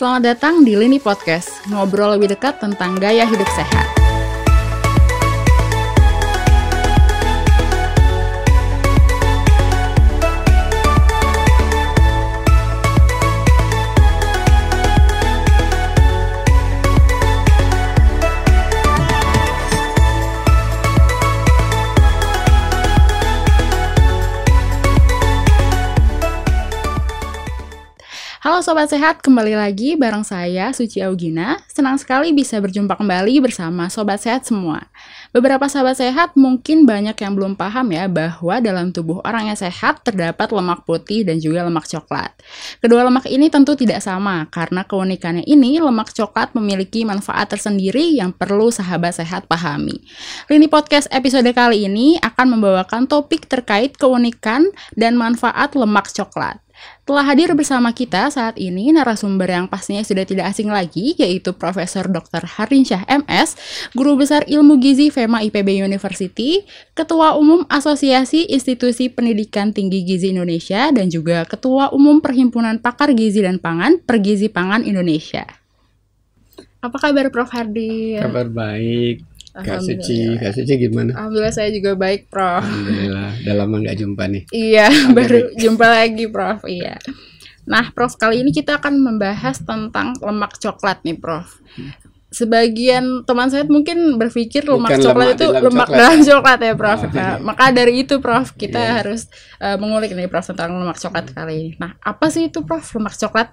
Selamat datang di Lini Podcast, ngobrol lebih dekat tentang gaya hidup sehat. Sobat Sehat, kembali lagi bareng saya Suci Augina. Senang sekali bisa berjumpa kembali bersama Sobat Sehat semua. Beberapa sahabat sehat mungkin banyak yang belum paham ya bahwa dalam tubuh orang yang sehat terdapat lemak putih dan juga lemak coklat. Kedua lemak ini tentu tidak sama karena keunikannya ini lemak coklat memiliki manfaat tersendiri yang perlu sahabat sehat pahami. Lini Podcast episode kali ini akan membawakan topik terkait keunikan dan manfaat lemak coklat. Telah hadir bersama kita saat ini narasumber yang pastinya sudah tidak asing lagi, yaitu Profesor Dr. Harinsyah MS, Guru Besar Ilmu Gizi FEMA IPB University, Ketua Umum Asosiasi Institusi Pendidikan Tinggi Gizi Indonesia, dan juga Ketua Umum Perhimpunan Pakar Gizi dan Pangan, Pergizi Pangan Indonesia. Apa kabar Prof. Hardi? Kabar baik. Kak Suci, Kak Suci gimana? Alhamdulillah saya juga baik, Prof. Alhamdulillah, udah lama nggak jumpa nih. Iya, baru jumpa lagi, Prof. Iya. Nah, Prof, kali ini kita akan membahas tentang lemak coklat nih, Prof. Sebagian teman saya mungkin berpikir lemak Bukan coklat lemak itu dalam lemak coklat dalam ya? coklat ya, Prof. Oh, Nah, iya. maka dari itu, Prof, kita Iya. harus uh, mengulik nih, Prof, tentang lemak coklat kali ini. Nah, apa sih itu, Prof, lemak coklat?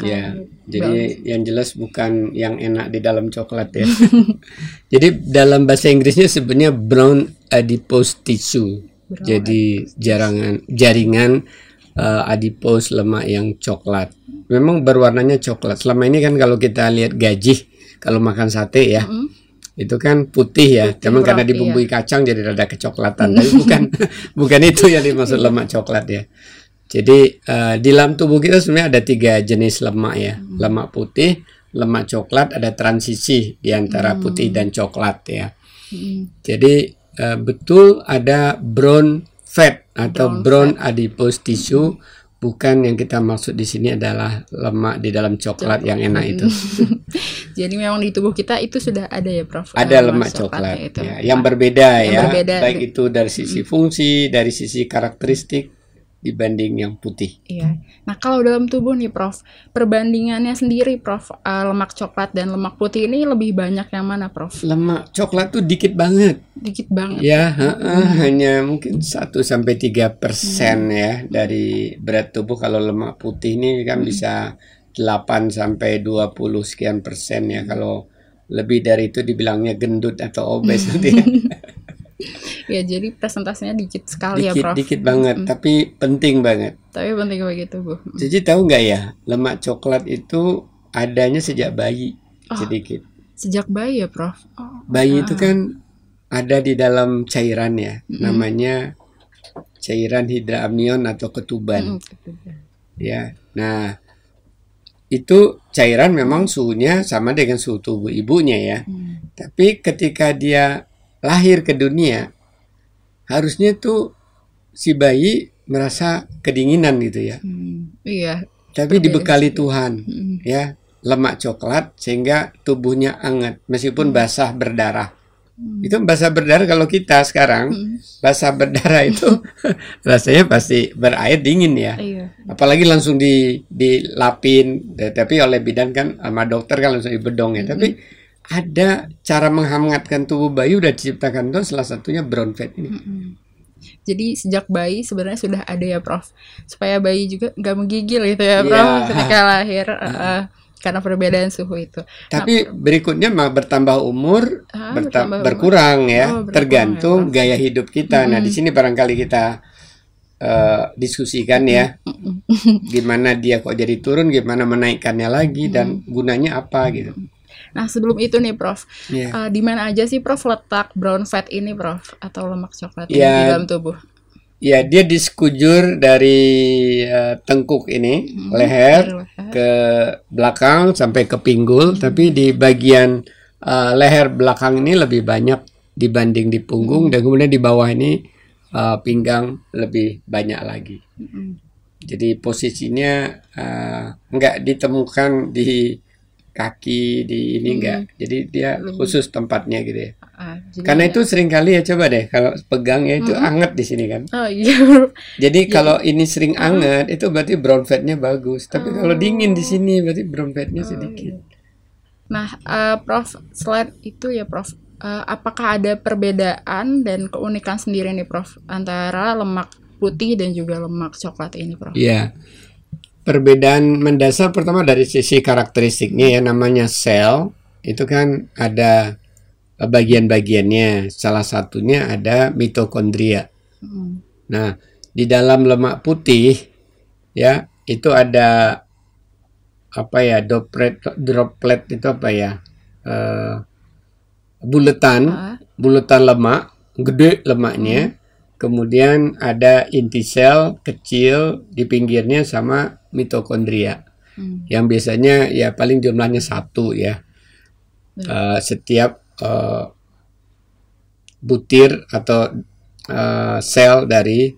Ya, jadi yang jelas bukan yang enak di dalam coklat ya. jadi dalam bahasa Inggrisnya sebenarnya brown adipose tissue. Brown jadi jarangan jaringan uh, adipose lemak yang coklat. Memang berwarnanya coklat. Selama ini kan kalau kita lihat gajih kalau makan sate ya, Mm. itu kan putih ya. Putih, Cuman karena dibumbui kacang jadi rada kecoklatan. Tapi bukan bukan itu yang dimaksud lemak coklat ya. Jadi eh, di dalam tubuh kita sebenarnya ada tiga jenis lemak ya. Lemak putih, lemak coklat, ada transisi di antara putih dan coklat ya. Mm. Jadi eh, betul ada brown fat atau Brown brown, adipose tissue. Bukan yang kita maksud di sini adalah lemak di dalam coklat yang enak itu. Jadi memang di tubuh kita itu sudah ada ya, Prof. ada eh, lemak coklatnya coklat itu. ya, yang berbeda yang ya berbeda. baik itu dari sisi fungsi dari sisi karakteristik dibanding yang putih. Iya. Nah, kalau dalam tubuh nih, Prof, perbandingannya sendiri, Prof, eh, lemak coklat dan lemak putih ini lebih banyak yang mana, Prof? lemak coklat tuh dikit banget. Dikit banget. ya heeh, hanya mungkin 1 sampai tiga persen ya dari berat tubuh. Kalau lemak putih ini kan bisa 8 sampai 20 sekian persen ya. Kalau lebih dari itu dibilangnya gendut atau obes nanti ya. Ya, jadi presentasinya dikit sekali ya, dikit Prof. dikit banget tapi penting banget Tapi penting begitu, Bu. Jadi tahu nggak ya, lemak coklat itu adanya sejak bayi Oh. sedikit. Sejak bayi ya, Prof. Oh. Bayi itu kan ada di dalam cairan ya, namanya cairan hidramnion atau ketuban, Mm, gitu. ya. Nah, itu cairan memang suhunya sama dengan suhu tubuh ibunya ya. Hmm. Tapi ketika dia lahir ke dunia, harusnya tuh si bayi merasa kedinginan gitu ya. Hmm. Iya. Tapi Berbeda dibekali. Tuhan. Mm. ya lemak coklat sehingga tubuhnya hangat meskipun basah berdarah. Hmm. Itu basah berdarah kalau kita sekarang Mm. basah berdarah itu rasanya pasti berair dingin ya. Iya. Apalagi langsung di dilapin tapi oleh bidan kan sama dokter kan langsung dibedong ya. Tapi ada cara menghangatkan tubuh bayi udah diciptakan tuh salah satunya brown fat ini. Mm-mm. Jadi sejak bayi sebenarnya sudah ada ya Prof supaya bayi juga nggak menggigil gitu ya Prof Iya. ketika lahir eh, karena perbedaan suhu itu. Tapi berikutnya mah bertambah umur Ah, berta- bertambah umur. berkurang ya, Oh, berkurang tergantung ya, Prof. gaya hidup kita. Nah, di sini barangkali kita eh, diskusikan ya, gimana dia kok jadi turun, gimana menaikkannya lagi dan gunanya apa gitu. Nah sebelum itu nih Prof, Ya. eh, di mana aja sih Prof letak brown fat ini Prof atau lemak coklat ini Ya. di dalam tubuh? Ya, dia di sekujur dari eh, tengkuk ini, leher Dari leher. ke belakang sampai ke pinggul, tapi di bagian eh, leher belakang ini lebih banyak dibanding di punggung dan kemudian di bawah ini eh, pinggang lebih banyak lagi. Mm-mm. Jadi posisinya uh, nggak ditemukan di kaki di ini Hmm. enggak. Jadi dia Lebih- khusus tempatnya gitu ya. Jadi Karena ya- itu sering kali ya coba deh kalau pegang ya itu Mm-mm. anget di sini kan. Oh iya. Jadi Jadi- kalau ini sering anget itu berarti brown fatnya bagus. Tapi kalau Oh. dingin di sini berarti brown fatnya Oh, sedikit. iya. Nah, eh, Prof, selain itu ya, Prof, eh, apakah ada perbedaan dan keunikan sendiri nih, Prof, antara lemak putih dan juga lemak coklat ini, Prof? Iya. Perbedaan mendasar pertama dari sisi karakteristiknya ya namanya sel itu kan ada eh, bagian-bagiannya. Salah satunya ada mitokondria. Hmm. Nah, di dalam lemak putih ya itu ada apa ya droplet droplet itu apa ya Eh buletan Ah, buletan lemak gede lemaknya kemudian ada inti sel kecil di pinggirnya sama mitokondria hmm. yang biasanya ya paling jumlahnya satu ya. Eh, setiap eh, butir atau eh, sel dari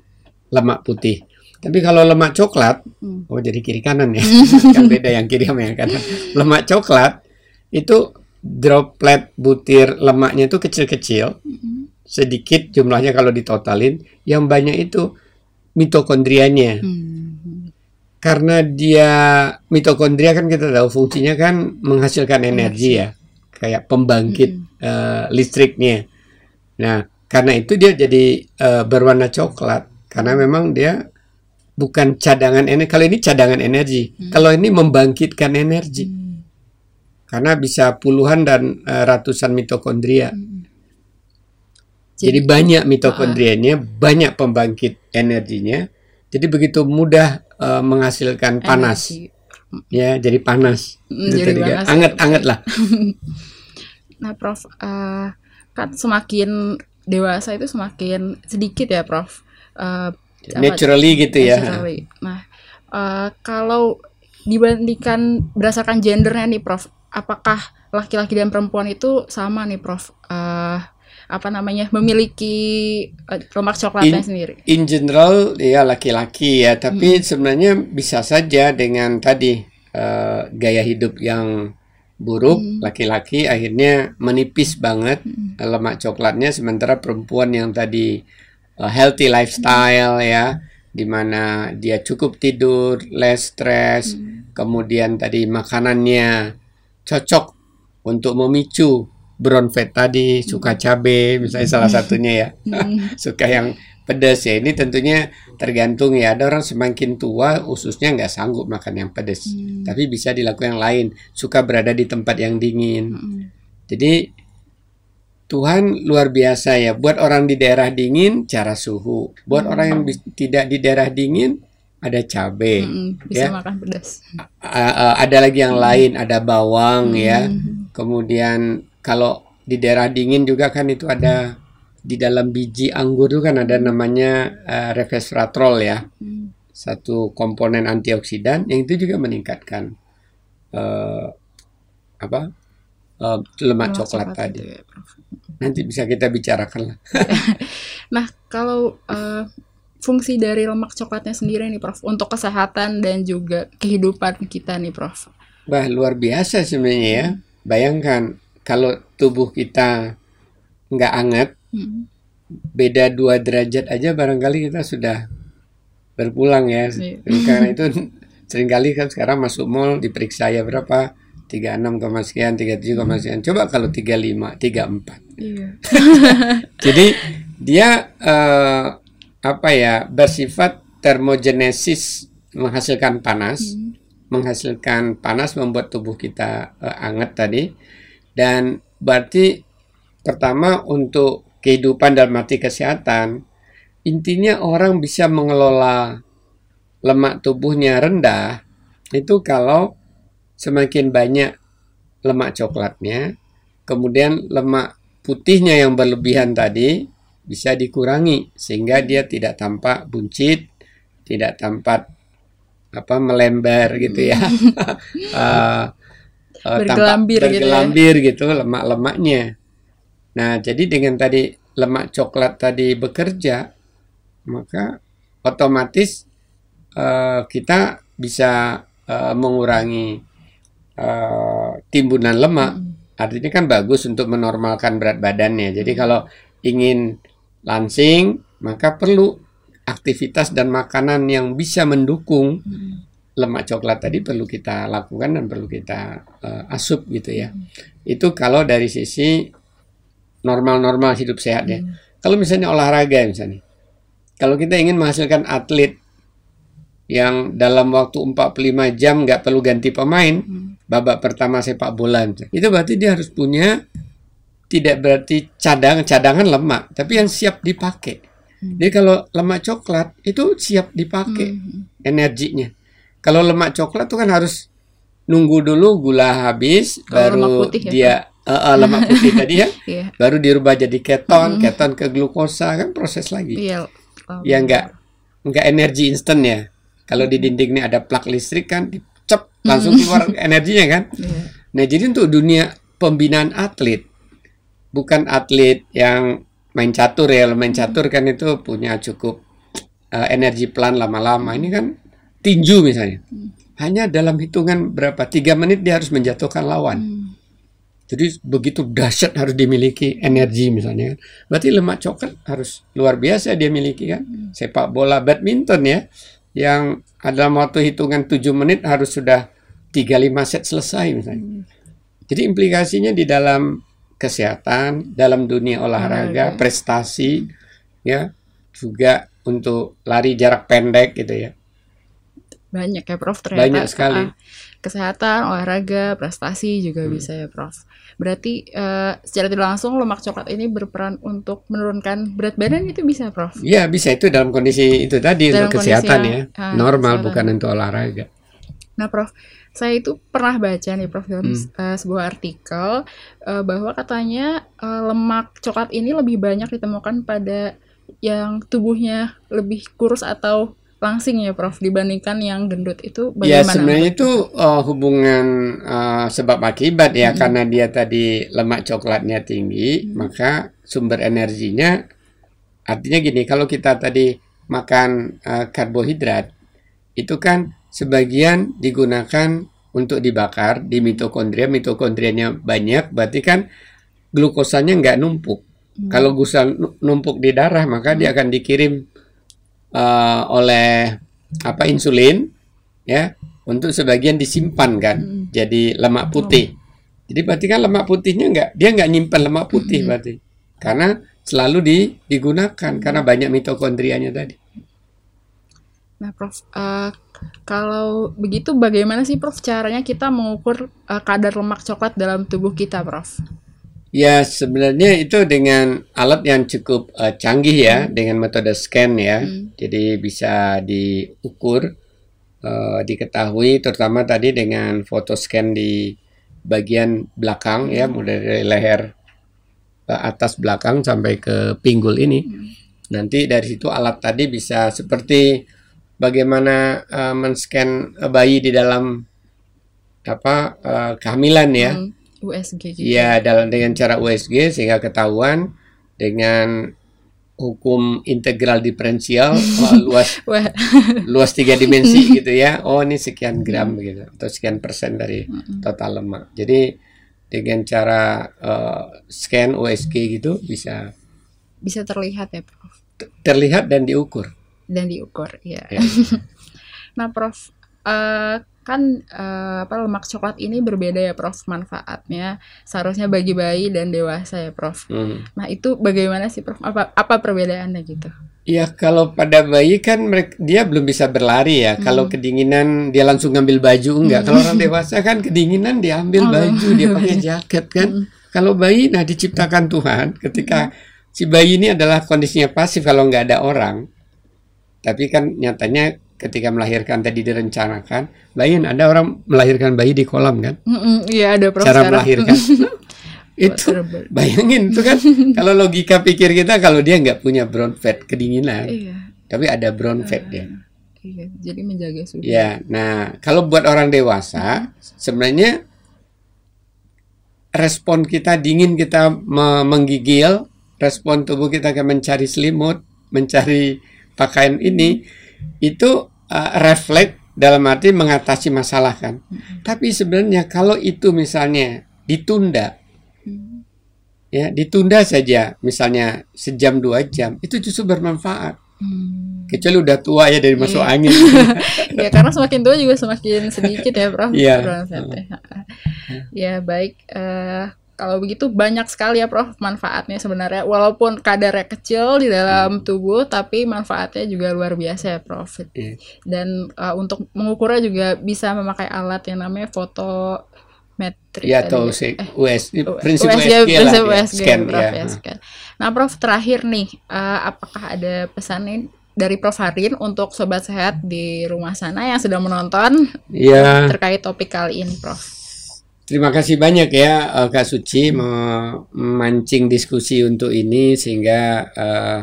lemak putih. Tapi kalau lemak coklat, Hmm. oh jadi kiri kanan ya, kan beda yang kiri sama yang kanan. Lemak coklat itu droplet butir lemaknya itu kecil-kecil, Hmm. sedikit jumlahnya kalau ditotalin, yang banyak itu mitokondrianya. Hmm. Karena dia mitokondria kan kita tahu fungsinya kan menghasilkan energi ya, kayak pembangkit eh, listriknya. Nah, karena itu dia jadi eh, berwarna coklat karena memang dia bukan cadangan energi. Kalau ini cadangan energi, kalau ini membangkitkan energi Hmm. karena bisa puluhan dan eh, ratusan mitokondria. Hmm. Jadi banyak mitokondrianya, banyak pembangkit energinya. Jadi begitu mudah eh, menghasilkan panas. Energi. Ya, jadi panas. Itu jadi panas. Anget-anget lah. Nah, Prof, eh, kan semakin dewasa itu semakin sedikit ya, Prof. Apa- Naturally gitu ya. Naturally. Nah, eh, kalau dibandingkan berdasarkan gendernya nih, Prof, apakah laki-laki dan perempuan itu sama nih, Prof? Eh, apa namanya memiliki eh, lemak coklatnya In- sendiri? In general ya laki-laki ya, tapi sebenarnya bisa saja dengan tadi eh, gaya hidup yang buruk laki-laki akhirnya menipis banget eh, lemak coklatnya sementara perempuan yang tadi eh, healthy lifestyle ya di mana dia cukup tidur, less stress, kemudian tadi makanannya cocok untuk memicu brown fat tadi, suka cabe misalnya salah satunya ya. Suka yang pedas ya. Ini tentunya tergantung ya. Ada orang semakin tua khususnya nggak sanggup makan yang pedas Hmm. tapi bisa dilakukan yang lain. Suka berada di tempat yang dingin. Mm-mm. jadi Tuhan luar biasa ya. Buat orang di daerah dingin cara suhu. Buat orang yang tidak di daerah dingin ada cabai Mm-mm, bisa ya. makan pedas. A- a- ada lagi yang lain. Ada bawang ya. Mm. Kemudian kalau di daerah dingin juga kan itu ada di dalam biji anggur itu kan ada namanya eh, resveratrol ya, Mm. satu komponen antioksidan yang itu juga meningkatkan eh, apa eh, lemak coklat tadi. itu ya, Prof. Nanti bisa kita bicarakan lah. Nah, kalau eh, fungsi dari lemak coklatnya sendiri nih, Prof, untuk kesehatan dan juga kehidupan kita nih, Prof. Wah luar biasa sebenarnya ya. Bayangkan kalau tubuh kita nggak anget, Mm. beda dua derajat aja barangkali kita sudah berpulang ya. Iya. Karena itu sering kali kan sekarang masuk mall diperiksa ya berapa 36, koma sekian, 37, koma sekian. Coba kalau 35, 34. Iya. Jadi dia eh, apa ya bersifat termogenesis menghasilkan panas, Hmm. menghasilkan panas membuat tubuh kita eh, anget tadi dan berarti pertama untuk kehidupan dalam arti kesehatan intinya orang bisa mengelola lemak tubuhnya rendah itu kalau semakin banyak lemak coklatnya kemudian lemak putihnya yang berlebihan tadi bisa dikurangi sehingga dia tidak tampak buncit tidak tampak apa melembar gitu ya Eh, eh, tampak Bergelambir gitu ya. bergelambir gitu lemak-lemaknya nah jadi dengan tadi lemak coklat tadi bekerja maka otomatis eh, kita bisa eh, mengurangi eh, timbunan lemak. Artinya kan bagus untuk menormalkan berat badannya. Jadi kalau ingin langsing, maka perlu aktivitas dan makanan yang bisa mendukung lemak coklat tadi perlu kita lakukan dan perlu kita uh, asup gitu ya. Itu kalau dari sisi normal-normal hidup sehat ya. Kalau misalnya olahraga misalnya. Kalau kita ingin menghasilkan atlet yang dalam waktu 45 jam nggak perlu ganti pemain, babak pertama sepak bola itu berarti dia harus punya tidak berarti cadang cadangan lemak, tapi yang siap dipakai. Jadi kalau lemak coklat itu siap dipakai energinya. Kalau lemak coklat itu kan harus nunggu dulu gula habis Kalau lemak baru putih ya, dia eh, eh, lemak putih tadi ya Iya. baru dirubah jadi keton, keton ke glukosa kan proses lagi. Iya. lama. Ya enggak enggak energi instan ya. Kalau di dinding ini ada plak listrik kan dicep langsung keluar energinya kan. Iya. Nah, jadi untuk dunia pembinaan atlet bukan atlet yang main catur ya. Kalau main catur kan itu punya cukup eh, energi pelan lama-lama. Ini kan tinju misalnya. Hanya dalam hitungan berapa? Tiga menit dia harus menjatuhkan lawan. Hmm. Jadi begitu dahsyat harus dimiliki energi misalnya. Berarti lemak coklat harus luar biasa dia miliki kan. Sepak bola, badminton ya. Yang dalam waktu hitungan 7 menit harus sudah 3-5 set selesai misalnya. Jadi implikasinya di dalam kesehatan, dalam dunia olahraga, Olahraga. prestasi ya, juga untuk lari jarak pendek gitu ya. Banyak ya Prof ternyata. Banyak sekali. Ah, kesehatan, olahraga, prestasi juga bisa ya Prof. Berarti eh, secara tidak langsung lemak coklat ini berperan untuk menurunkan berat badan itu bisa Prof. Ya bisa itu dalam kondisi itu tadi Dalam untuk kesehatan yang, ya, ah, normal kesehatan. bukan untuk olahraga. Nah, Prof, saya itu pernah baca nih, Prof, dalam Hmm. eh, sebuah artikel eh, bahwa katanya eh, lemak coklat ini lebih banyak ditemukan pada yang tubuhnya lebih kurus atau langsing ya, Prof, dibandingkan yang gendut itu Ya bagaimana? sebenarnya itu uh, hubungan uh, sebab akibat ya karena dia tadi lemak coklatnya tinggi maka sumber energinya artinya gini kalau kita tadi makan uh, karbohidrat itu kan sebagian digunakan untuk dibakar di mitokondria mitokondrianya banyak berarti kan glukosanya nggak numpuk. Kalau glukosa nu- numpuk di darah maka dia akan dikirim uh, oleh apa insulin ya untuk sebagian disimpan kan. Jadi lemak putih. Jadi berarti kan lemak putihnya nggak dia nggak nyimpan lemak putih berarti. Karena selalu di, digunakan karena banyak mitokondrianya tadi. Nah, Prof, eh, kalau begitu bagaimana sih, Prof, caranya kita mengukur eh, kadar lemak coklat dalam tubuh kita, Prof? Ya sebenarnya itu dengan alat yang cukup uh, canggih ya dengan metode scan ya. Jadi bisa diukur uh, diketahui terutama tadi dengan foto scan di bagian belakang ya mulai dari leher ke atas belakang sampai ke pinggul ini. Nanti dari situ alat tadi bisa seperti bagaimana uh, men-scan bayi di dalam apa uh, kehamilan ya. Hmm, USG gitu. Ya, dalam dengan cara USG sehingga ketahuan dengan hukum integral diferensial luas luas tiga dimensi gitu ya. Oh, ini sekian gram gitu atau sekian persen dari total lemak. Jadi dengan cara eh, scan USG gitu bisa bisa terlihat ya, Prof. terlihat dan diukur. Dan diukur, ya. Ya. Nah, Prof, eh, kan eh, apa lemak coklat ini berbeda ya, Prof, manfaatnya seharusnya bagi bayi dan dewasa ya, Prof. Hmm. Nah, itu bagaimana sih, Prof? Apa apa perbedaannya gitu? Ya kalau pada bayi kan mereka, dia belum bisa berlari ya. Kalau kedinginan dia langsung ngambil baju enggak. Kalau orang dewasa kan kedinginan dia ambil Oh, baju, dia pakai jaket kan. Kalau bayi nah diciptakan Tuhan ketika si bayi ini adalah kondisinya pasif kalau nggak ada orang. Tapi kan nyatanya ketika melahirkan tadi direncanakan, bayi ada orang melahirkan bayi di kolam kan. Iya, ada Prof. Cara sekarang. melahirkan. itu bayangin itu kan kalau logika pikir kita kalau dia nggak punya brown fat kedinginan Iya, tapi ada brown fat ya. iya. Jadi menjaga suhu. Ya, nah kalau buat orang dewasa sebenarnya respon kita dingin kita me- menggigil, respon tubuh kita akan mencari selimut, mencari pakaian ini itu uh, refleks dalam arti mengatasi masalah kan. Hmm. Tapi sebenarnya kalau itu misalnya ditunda, Hmm. ya ditunda saja, misalnya sejam dua jam, itu justru bermanfaat. Hmm. Kecuali udah tua ya dari masuk Iya. angin. ya karena semakin tua juga semakin sedikit ya Prof. Iya. bermanfaatnya. Ya baik. eh, kalau begitu banyak sekali ya Prof manfaatnya sebenarnya. Walaupun kadarnya kecil di dalam tubuh, tapi manfaatnya juga luar biasa ya Prof. Iya. Dan eh, untuk mengukurnya juga bisa memakai alat yang namanya fotometri. ya tadi atau ya. si US, prinsip USG, USG, lah, prinsip ya, USG, scan Prof, ya. ya, scan. Nah, Prof terakhir nih, eh, apakah ada pesan nih dari Prof Harin untuk sobat sehat di rumah sana yang sedang menonton Iya. terkait topik kali ini, Prof? Terima kasih banyak ya eh, Kak Suci me- memancing diskusi untuk ini sehingga eh,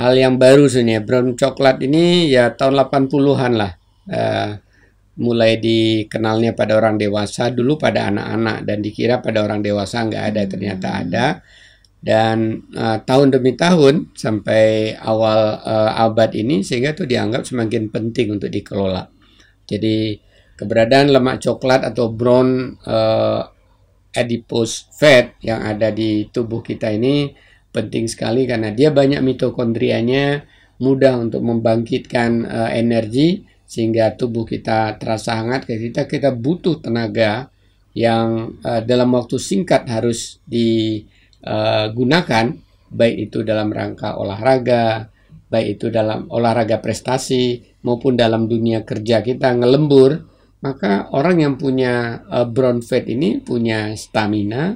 hal yang baru sebenarnya. Brown coklat ini ya tahun 80-an lah Eh, mulai dikenalnya pada orang dewasa dulu pada anak-anak dan dikira pada orang dewasa nggak ada ternyata ada. Dan eh, tahun demi tahun sampai awal eh, abad ini sehingga itu dianggap semakin penting untuk dikelola. Jadi keberadaan lemak coklat atau brown eh, adipose fat yang ada di tubuh kita ini penting sekali karena dia banyak mitokondrianya, mudah untuk membangkitkan eh, energi sehingga tubuh kita terasa hangat. Kita kita butuh tenaga yang eh, dalam waktu singkat harus digunakan, baik itu dalam rangka olahraga, baik itu dalam olahraga prestasi maupun dalam dunia kerja kita ngelembur, maka orang yang punya eh, brown fat ini punya stamina,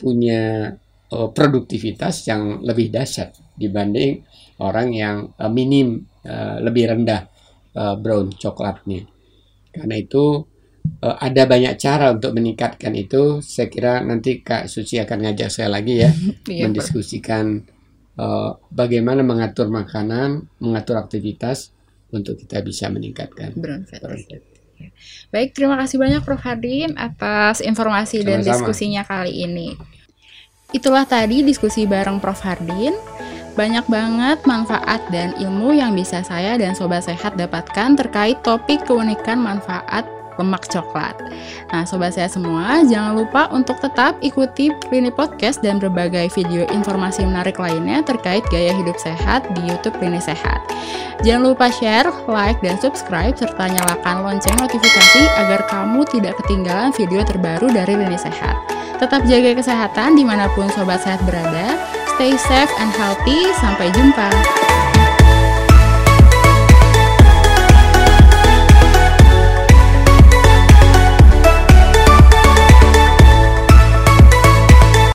punya eh, produktivitas yang lebih dahsyat dibanding orang yang eh, minim eh, lebih rendah eh, brown coklatnya. Karena itu eh, ada banyak cara untuk meningkatkan itu. Saya kira nanti Kak Suci akan ngajak saya lagi ya Iya, mendiskusikan eh, bagaimana mengatur makanan, mengatur aktivitas untuk kita bisa meningkatkan. Brown fat. brown fat. Baik, terima kasih banyak Prof Hardin atas informasi dan Sama-sama. diskusinya kali ini. Itulah tadi diskusi bareng Prof Hardin. Banyak banget manfaat dan ilmu yang bisa saya dan sobat sehat dapatkan terkait topik keunikan manfaat lemak coklat. Nah, sobat sehat semua, jangan lupa untuk tetap ikuti Rini Podcast dan berbagai video informasi menarik lainnya terkait gaya hidup sehat di YouTube Rini Sehat. Jangan lupa share, like, dan subscribe, serta nyalakan lonceng notifikasi agar kamu tidak ketinggalan video terbaru dari Rini Sehat. Tetap jaga kesehatan di mana pun sobat sehat berada. Stay safe and healthy. Sampai jumpa.